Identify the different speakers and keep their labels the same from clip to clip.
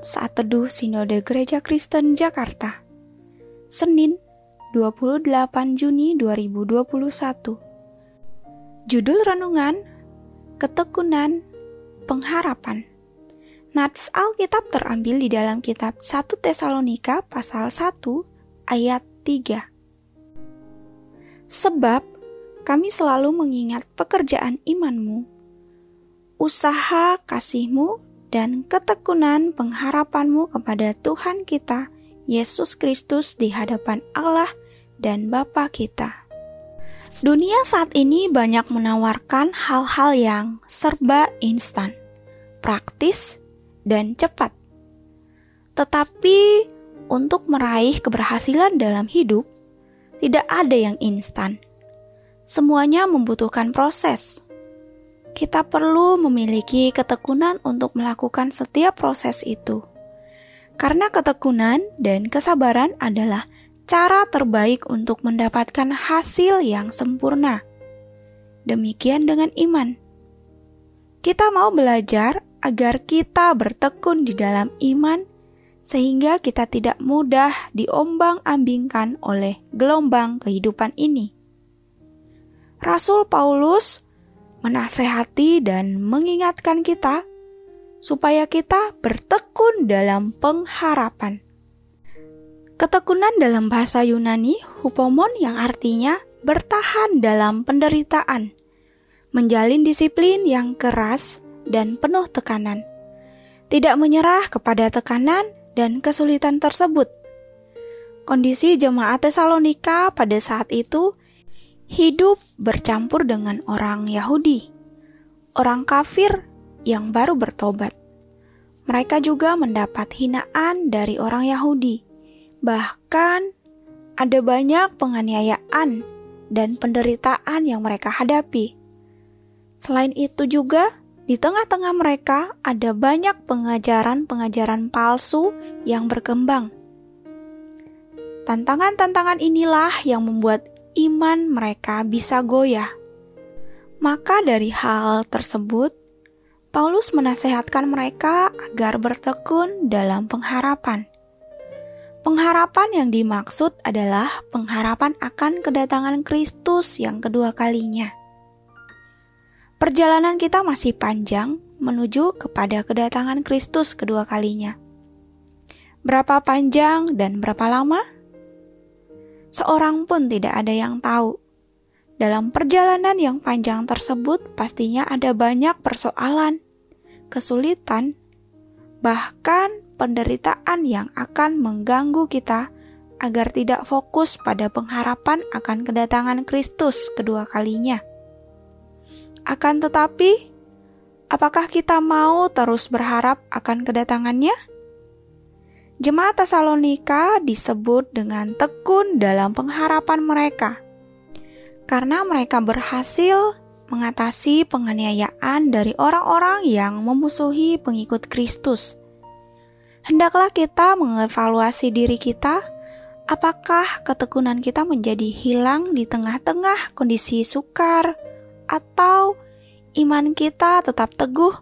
Speaker 1: Saat teduh Sinode Gereja Kristen Jakarta. Senin, 28 Juni 2021. Judul renungan: Ketekunan Pengharapan. Nats Alkitab terambil di dalam kitab 1 Tesalonika pasal 1 ayat 3. Sebab kami selalu mengingat pekerjaan imanmu, usaha kasihmu dan ketekunan pengharapanmu kepada Tuhan kita, Yesus Kristus di hadapan Allah dan Bapa kita. Dunia saat ini banyak menawarkan hal-hal yang serba instan, praktis, dan cepat. Tetapi untuk meraih keberhasilan dalam hidup, tidak ada yang instan. Semuanya membutuhkan proses kita perlu memiliki ketekunan untuk melakukan setiap proses itu. Karena ketekunan dan kesabaran adalah cara terbaik untuk mendapatkan hasil yang sempurna. Demikian dengan iman. Kita mau belajar agar kita bertekun di dalam iman sehingga kita tidak mudah diombang-ambingkan oleh gelombang kehidupan ini. Rasul Paulus menasehati dan mengingatkan kita supaya kita bertekun dalam pengharapan. Ketekunan dalam bahasa Yunani hupomon yang artinya bertahan dalam penderitaan, menjalin disiplin yang keras dan penuh tekanan, tidak menyerah kepada tekanan dan kesulitan tersebut. Kondisi jemaat Tesalonika pada saat itu hidup bercampur dengan orang Yahudi, orang kafir yang baru bertobat. Mereka juga mendapat hinaan dari orang Yahudi. Bahkan ada banyak penganiayaan dan penderitaan yang mereka hadapi. Selain itu juga, di tengah-tengah mereka ada banyak pengajaran-pengajaran palsu yang berkembang. Tantangan-tantangan inilah yang membuat iman mereka bisa goyah. Maka dari hal tersebut, Paulus menasehatkan mereka agar bertekun dalam pengharapan. Pengharapan yang dimaksud adalah pengharapan akan kedatangan Kristus yang kedua kalinya. Perjalanan kita masih panjang menuju kepada kedatangan Kristus kedua kalinya. Berapa panjang dan berapa lama? Seorang pun tidak ada yang tahu. Dalam perjalanan yang panjang tersebut, pastinya ada banyak persoalan, kesulitan, bahkan penderitaan yang akan mengganggu kita agar tidak fokus pada pengharapan akan kedatangan Kristus kedua kalinya. Akan tetapi, apakah kita mau terus berharap akan kedatangannya? Jemaat Tesalonika disebut dengan tekun dalam pengharapan mereka, karena mereka berhasil mengatasi penganiayaan dari orang-orang yang memusuhi pengikut Kristus. Hendaklah kita mengevaluasi diri kita, apakah ketekunan kita menjadi hilang di tengah-tengah kondisi sukar, atau iman kita tetap teguh,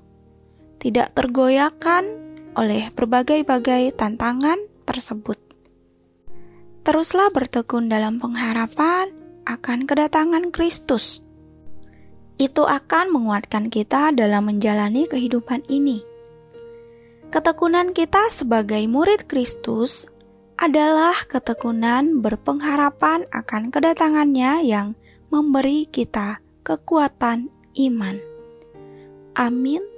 Speaker 1: tidak tergoyahkan oleh berbagai-bagai tantangan tersebut. Teruslah bertekun dalam pengharapan akan kedatangan Kristus. Itu akan menguatkan kita dalam menjalani kehidupan ini. Ketekunan kita sebagai murid Kristus adalah ketekunan berpengharapan akan kedatangannya yang memberi kita kekuatan iman. Amin.